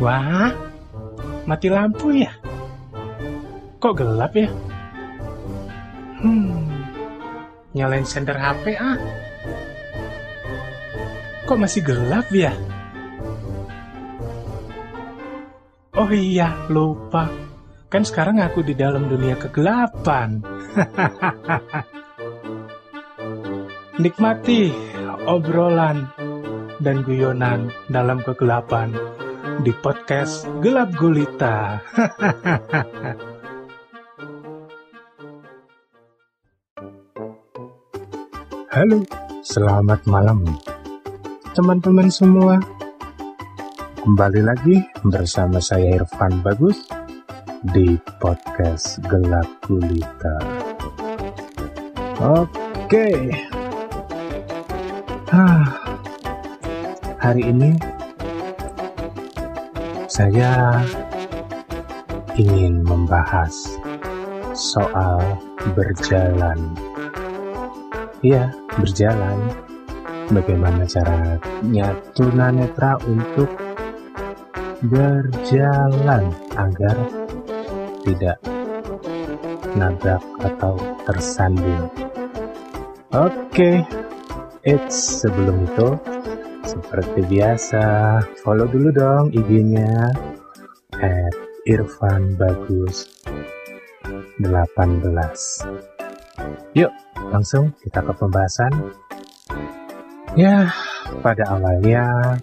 Wah, mati lampu ya? Kok gelap ya? Hmm, nyalain senter HP ah. Kok masih gelap ya? Oh iya, lupa. Kan sekarang aku di dalam dunia kegelapan. Nikmati obrolan dan guyonan dalam kegelapan di podcast Gelap Gulita. Halo, selamat malam teman-teman semua. Kembali lagi bersama saya Irfan Bagus di podcast Gelap Gulita. Oke. Hah. Hari ini saya ingin membahas soal berjalan. Iya, berjalan. Bagaimana caranya tunanetra untuk berjalan agar tidak nabrak atau tersandung. Oke, it's sebelum itu seperti biasa follow dulu dong IG-nya at Irfan Bagus 18. Yuk, langsung kita ke pembahasan. Ya, pada awalnya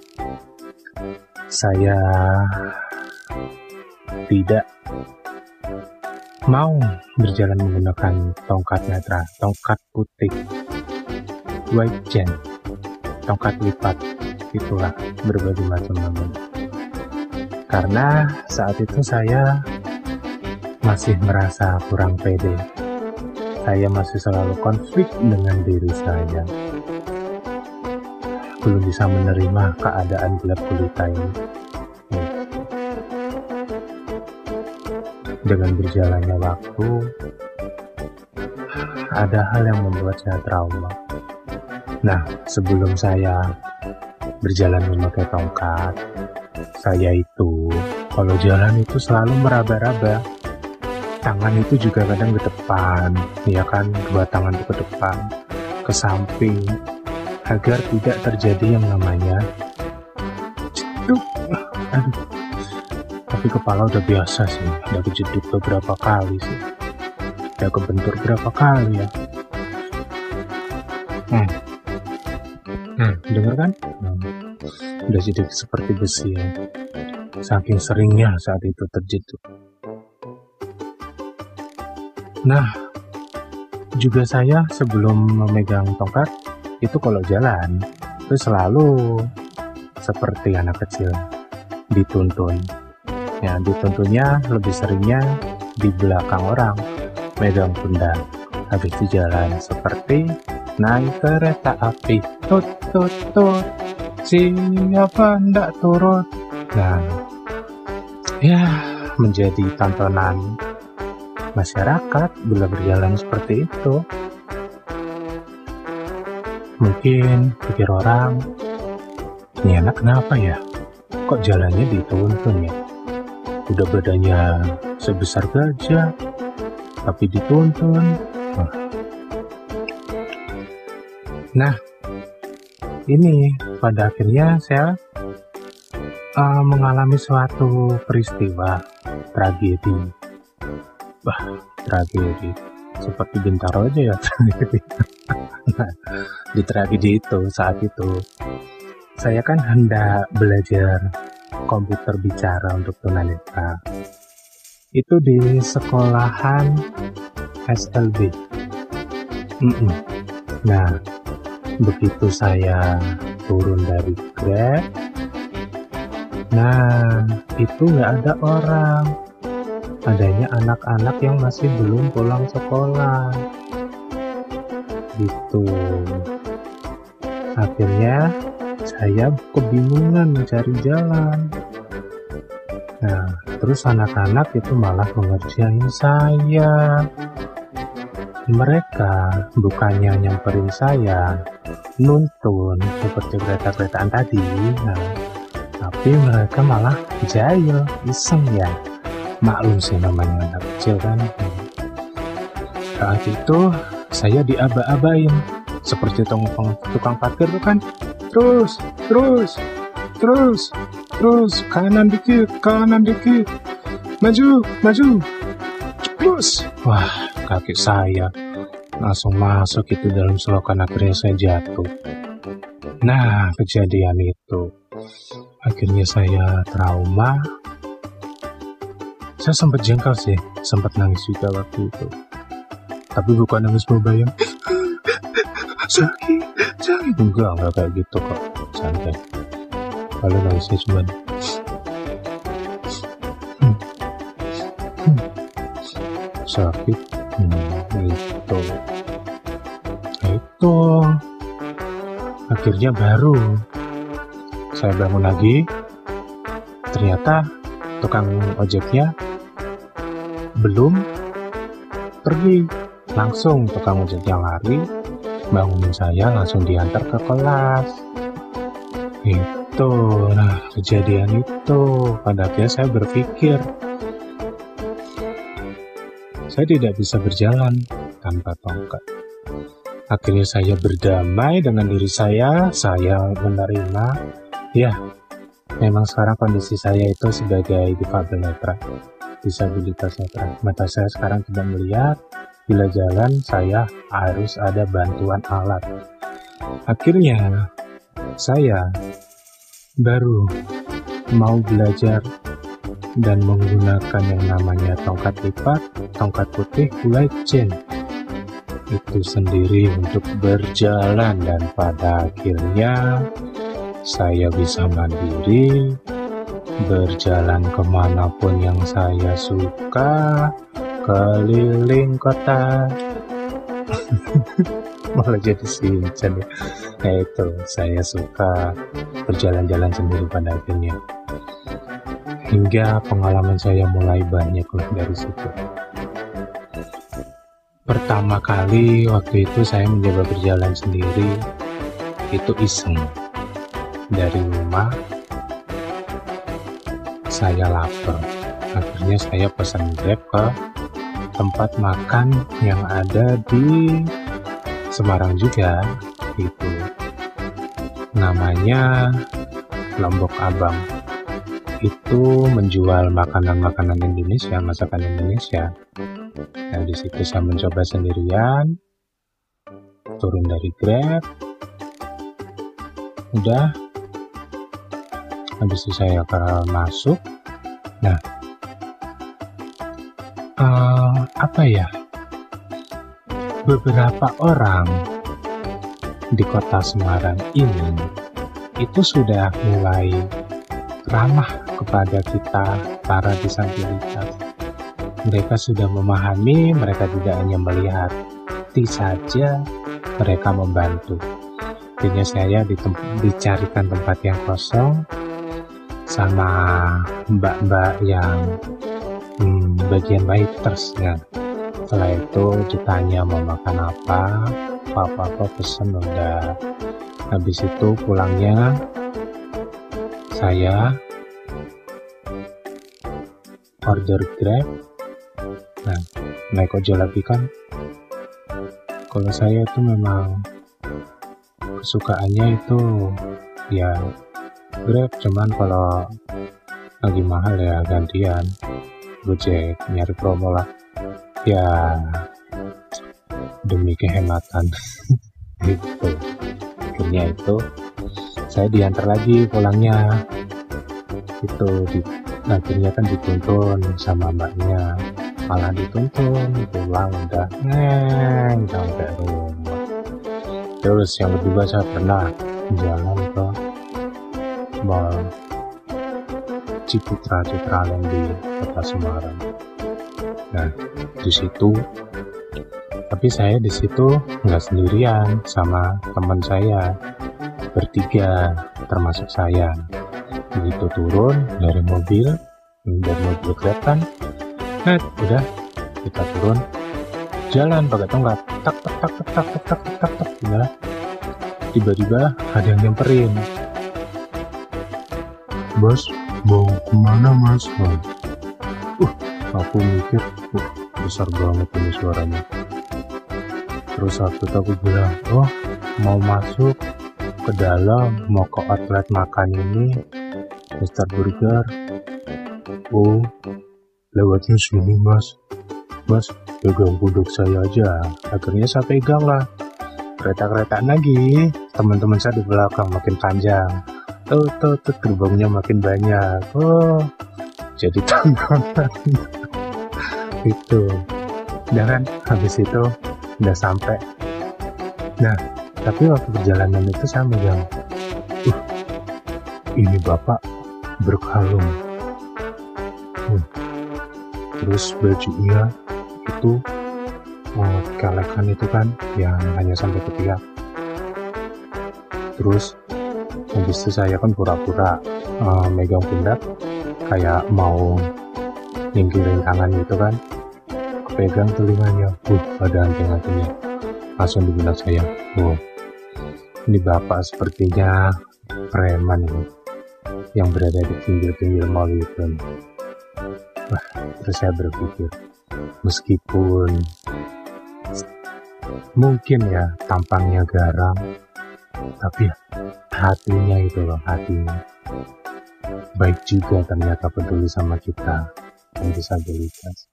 saya tidak mau berjalan menggunakan tongkat netra, tongkat putih, white gen, tongkat lipat, itulah berbagai macam namanya. Karena saat itu saya masih merasa kurang pede. Saya masih selalu konflik dengan diri saya belum bisa menerima keadaan gelap gulita ini. Dengan berjalannya waktu, ada hal yang membuat saya trauma. Nah, sebelum saya berjalan memakai tongkat, saya itu kalau jalan itu selalu meraba-raba. Tangan itu juga kadang ke depan, ya kan, dua tangan itu ke depan, ke samping, agar tidak terjadi yang namanya jeduk. Aduh. Tapi kepala udah biasa sih, udah kejeduk beberapa kali sih. Udah kebentur berapa kali ya. Hmm. Hmm, denger kan? Hmm. Udah jadi seperti besi ya. Saking seringnya saat itu terjeduk. Nah, juga saya sebelum memegang tongkat itu kalau jalan itu selalu seperti anak kecil dituntun ya dituntunnya lebih seringnya di belakang orang megang pundak habis itu jalan seperti naik kereta api tut tut tut siapa ndak turut nah ya menjadi tontonan masyarakat bila berjalan seperti itu Mungkin pikir orang, ini anak kenapa ya? Kok jalannya dituntun ya? Udah badannya sebesar gajah, tapi dituntun. Nah, ini pada akhirnya saya uh, mengalami suatu peristiwa tragedi. Wah, tragedi. Seperti Bintaro aja ya tragedi. di tragedi itu saat itu saya kan hendak belajar komputer bicara untuk tunanetra itu di sekolahan SLB mm -mm. nah begitu saya turun dari Grab nah itu nggak ada orang adanya anak-anak yang masih belum pulang sekolah gitu Akhirnya saya kebingungan mencari jalan. Nah, terus anak-anak itu malah mengerjain saya. Mereka bukannya nyamperin saya, nuntun seperti kereta-keretaan tadi. Nah, tapi mereka malah jahil iseng ya. Maklum sih namanya anak kecil kan. Saat itu saya diaba-abain seperti tukang, tukang parkir tuh kan. Terus terus terus terus kanan dikit kanan dikit. Maju maju terus. Wah kaki saya langsung masuk itu dalam selokan akhirnya saya jatuh. Nah kejadian itu. Akhirnya saya trauma. Saya sempat jengkel sih sempat nangis juga waktu itu. Tapi bukan nangis membayang sakit sakit. Enggak enggak kayak gitu kok. Santai. Kalau nangisnya cuma hmm. hmm. sakit. Hmm, akhirnya baru. Saya bangun lagi. Ternyata tukang ojeknya belum pergi. Langsung tukang ojeknya lari bangunin saya langsung diantar ke kelas. Itu nah kejadian itu. Pada akhirnya saya berpikir saya tidak bisa berjalan tanpa tongkat akhirnya saya berdamai dengan diri saya saya menerima. Ya memang sekarang kondisi saya itu sebagai difabel netra disabilitas netra. Mata saya sekarang tidak melihat. Bila jalan, saya harus ada bantuan alat. Akhirnya, saya baru mau belajar dan menggunakan yang namanya tongkat lipat, tongkat putih, legend itu sendiri untuk berjalan dan pada akhirnya saya bisa mandiri berjalan ke mana pun yang saya suka keliling kota. Malah jadi sinchan ya. Nah itu saya suka berjalan-jalan sendiri pada akhirnya. Hingga pengalaman saya mulai banyak dari situ pertama kali waktu itu saya mencoba berjalan sendiri itu iseng. Dari rumah saya lapar. Akhirnya saya pesan grab ke tempat makan yang ada di Semarang juga itu namanya Lombok Abang. Itu menjual makanan-makanan Indonesia masakan Indonesia nah di situ saya mencoba sendirian. Turun dari Grab. Udah. Habis itu saya masuk. Nah. Uh, apa ya? Beberapa orang di kota Semarang ini itu sudah mulai ramah kepada kita para disabilitas. Mereka sudah memahami, mereka tidak hanya melihat, saja mereka membantu. Akhirnya saya dicarikan tempat yang kosong sama mbak-mbak yang hmm, bagian waiters ya setelah itu ditanya mau makan apa apa-apa pesen udah. Habis itu pulangnya saya order grab nah naik ojol lagi kan? Kalau saya itu memang kesukaannya itu ya grab cuman kalau lagi mahal ya gantian Gojek nyari promo lah. Ya demi kehematan. Gitu. Akhirnya itu saya diantar lagi pulangnya. Itu di, akhirnya kan dituntun sama mbaknya malah dituntun pulang udah neng sampai rumah terus yang kedua saya pernah jalan ke mall Ciputra Citraland di kota Semarang. Nah, di situ, tapi saya di situ nggak sendirian sama teman saya bertiga, termasuk saya. Begitu turun dari mobil, dari mobil kereta, nah udah. Kita turun. Jalan pakai tongkat. Tak tak tak tak tak tak tak tak tak. Tak tiba-tiba ada yang nyamperin. Bos, mau ke mana mas? Uh, aku mikir, uh, besar banget ini suaranya. Terus itu aku bilang, oh mau masuk ke dalam, mau ke outlet makan ini, Mister Burger. Oh, lewatnya sini mas. Mas, pegang buduk saya aja. Akhirnya saya pegang lah. Kereta-kereta lagi, teman-teman saya di belakang makin panjang. Tuh tuh tuh gerbongnya makin banyak. Oh jadi tontonan itu. Dan kan? Habis itu udah sampai. Nah tapi waktu perjalanan itu saya megang. Uh ini bapak berkalung uh, terus bajunya itu oh, kalekan itu kan yang hanya sampai ketiak terus habis itu saya kan pura-pura uh, megang pundak kayak mau nyingkirin tangan gitu kan. Pegang telinganya uh ada anting-antingnya langsung dibilang saya oh ini bapak sepertinya preman ini yang berada di pinggir-pinggir mall itu wah terus saya berpikir meskipun mungkin ya tampangnya garang tapi ya hatinya itu loh hatinya. Baik juga ternyata peduli sama kita yang disabilitas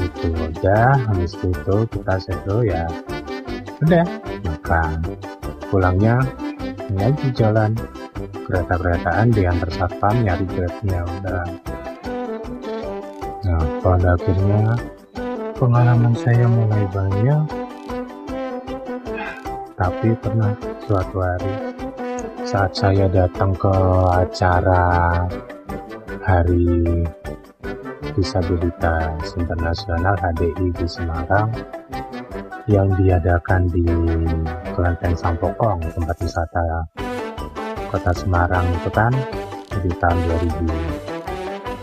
itu udah habis itu kita settle ya. Udah makan. Pulangnya lagi jalan. Kereta-keretaan diantar satpam nyari grabnya udah pada akhirnya pengalaman saya mulai banyak tapi pernah suatu hari saat saya datang ke acara Hari Disabilitas Internasional HDI di Semarang yang diadakan di Kelenteng Sampokong tempat wisata kota Semarang itu kan di tahun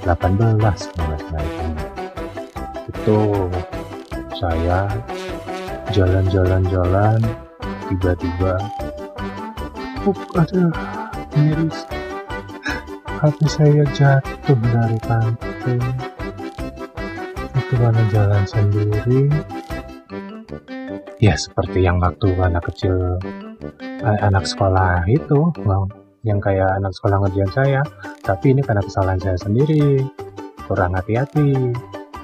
2018 kalau itu itu saya jalan-jalan-jalan tiba-tiba Buk, aduh, miris. HP saya jatuh dari kantung. Itu karena jalan sendiri. Ya, seperti yang waktu anak kecil, eh, anak sekolah itu, yang kayak anak sekolah ngerjain saya. Tapi ini karena kesalahan saya sendiri. Kurang hati-hati.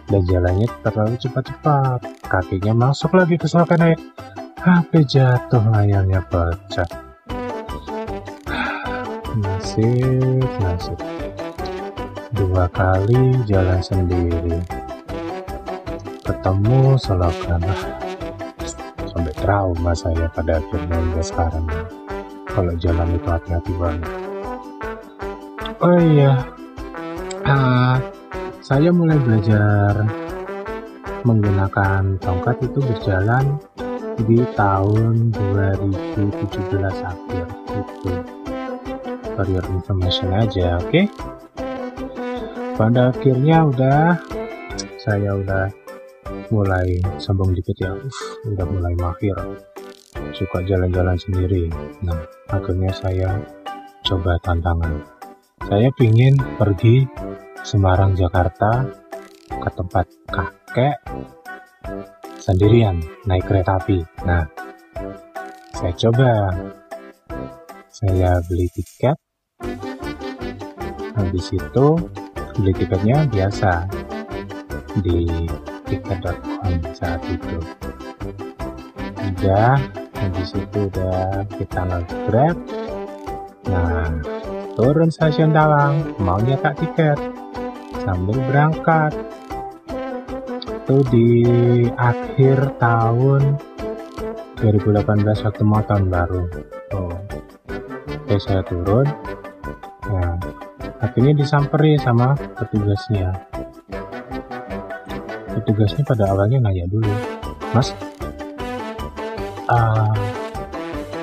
Dan jalannya terlalu cepat-cepat. Kakinya masuk lagi ke selokan air. HP jatuh layarnya pecah. Nasib nasib. Dua kali jalan sendiri. Ketemu selokan. Sampai trauma saya pada akhirnya hingga sekarang. Kalau jalan itu hati-hati banget. Oh iya. Uh, saya mulai belajar menggunakan tongkat itu berjalan di tahun 2017 akhir itu. Your information aja oke? Okay? pada akhirnya udah saya udah mulai sombong dikit ya. Uf, udah mulai mahir. Suka jalan-jalan sendiri. Nah akhirnya saya coba tantangan. Saya pingin pergi Semarang Jakarta ke tempat kakek sendirian naik kereta api. Nah saya coba. Saya beli tiket. Habis itu beli tiketnya biasa di tiket.com saat itu. Udah habis itu udah kita nge-grab nah turun stasiun Tawang mau nyetak tiket sambil berangkat. Itu di akhir tahun 2018 waktu mau tahun baru. Oh. oke saya turun. Nah akhirnya disamperi sama petugasnya. Petugasnya pada awalnya nanya dulu mas uh,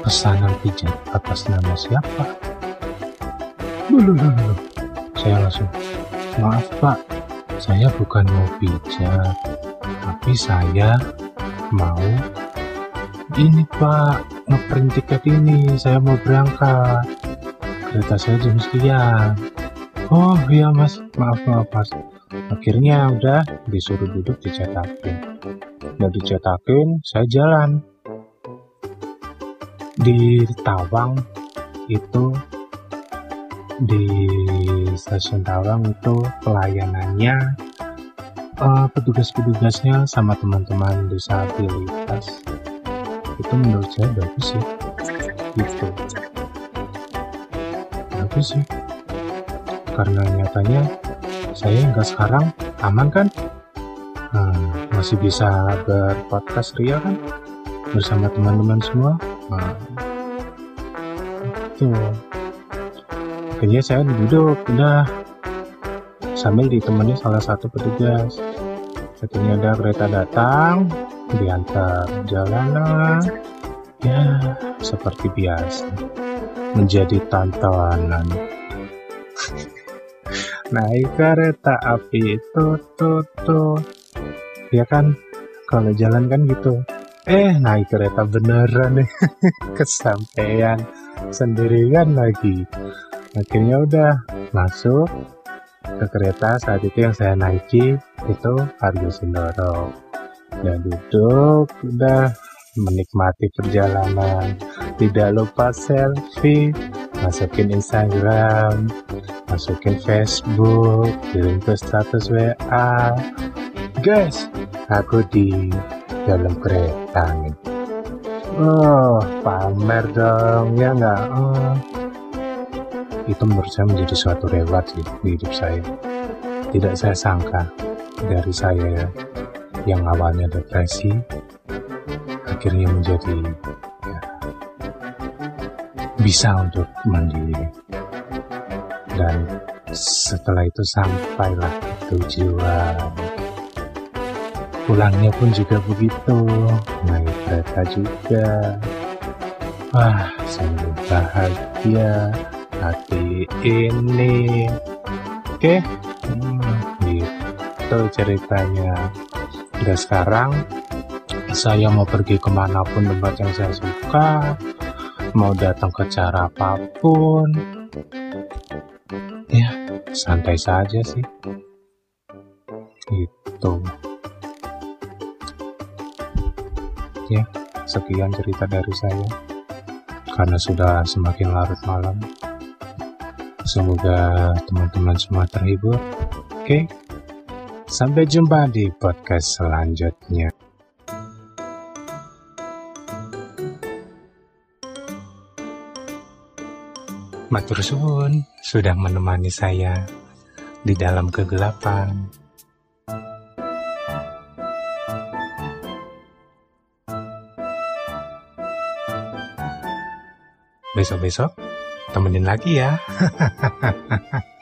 pesanan pijat atas nama siapa? Dulu dulu. Saya langsung maaf pak saya bukan mau pijat tapi saya mau ini pak ngeprint tiket ini, saya mau berangkat. Kereta saya jam sekian. Oh iya mas, maaf maaf mas. Akhirnya udah disuruh duduk dicetakin. Udah dicetakin, saya jalan. Di Tawang itu di stasiun Tawang itu pelayanannya uh, petugas-petugasnya sama teman-teman disabilitas. Itu menurut saya bagus sih. Gitu. Bagus sih. Karena nyatanya saya hingga sekarang aman kan? Hmm, masih bisa berpodcast ria kan? Bersama teman-teman semua. Nah, itu akhirnya saya duduk udah. Sambil ditemani salah satu petugas. Akhirnya ada kereta datang diantar jalanan. Ya seperti biasa. Menjadi tantangan. Naik kereta api itu tuh tuh ya kan? Kalau jalan kan gitu. Eh naik kereta beneran nih. Kesampaian sendirian lagi akhirnya udah masuk ke kereta saat itu yang saya naiki itu Argo Sindoro. Ya duduk udah menikmati perjalanan. Tidak lupa selfie masukin Instagram masukin Facebook kirim ke status WA guys aku di dalam kereta nih. Oh pamer dong ya nggak? Oh itu menurut saya menjadi suatu reward di hidup saya. Tidak saya sangka dari saya yang awalnya depresi akhirnya menjadi ya, bisa untuk mandiri. Dan setelah itu sampailah tujuan. Pulangnya pun juga begitu naik kereta juga. Wah sungguh bahagia hati ini. Oke hmm, gitu ceritanya. Dan sekarang saya mau pergi ke mana pun tempat yang saya suka mau datang ke cara apa pun. Ya santai saja sih. Itu ya sekian cerita dari saya. Karena sudah semakin larut malam Semoga teman-teman semua terhibur. Oke, sampai jumpa di podcast selanjutnya. Matur suwun sudah menemani saya di dalam kegelapan. Besok-besok temenin lagi ya.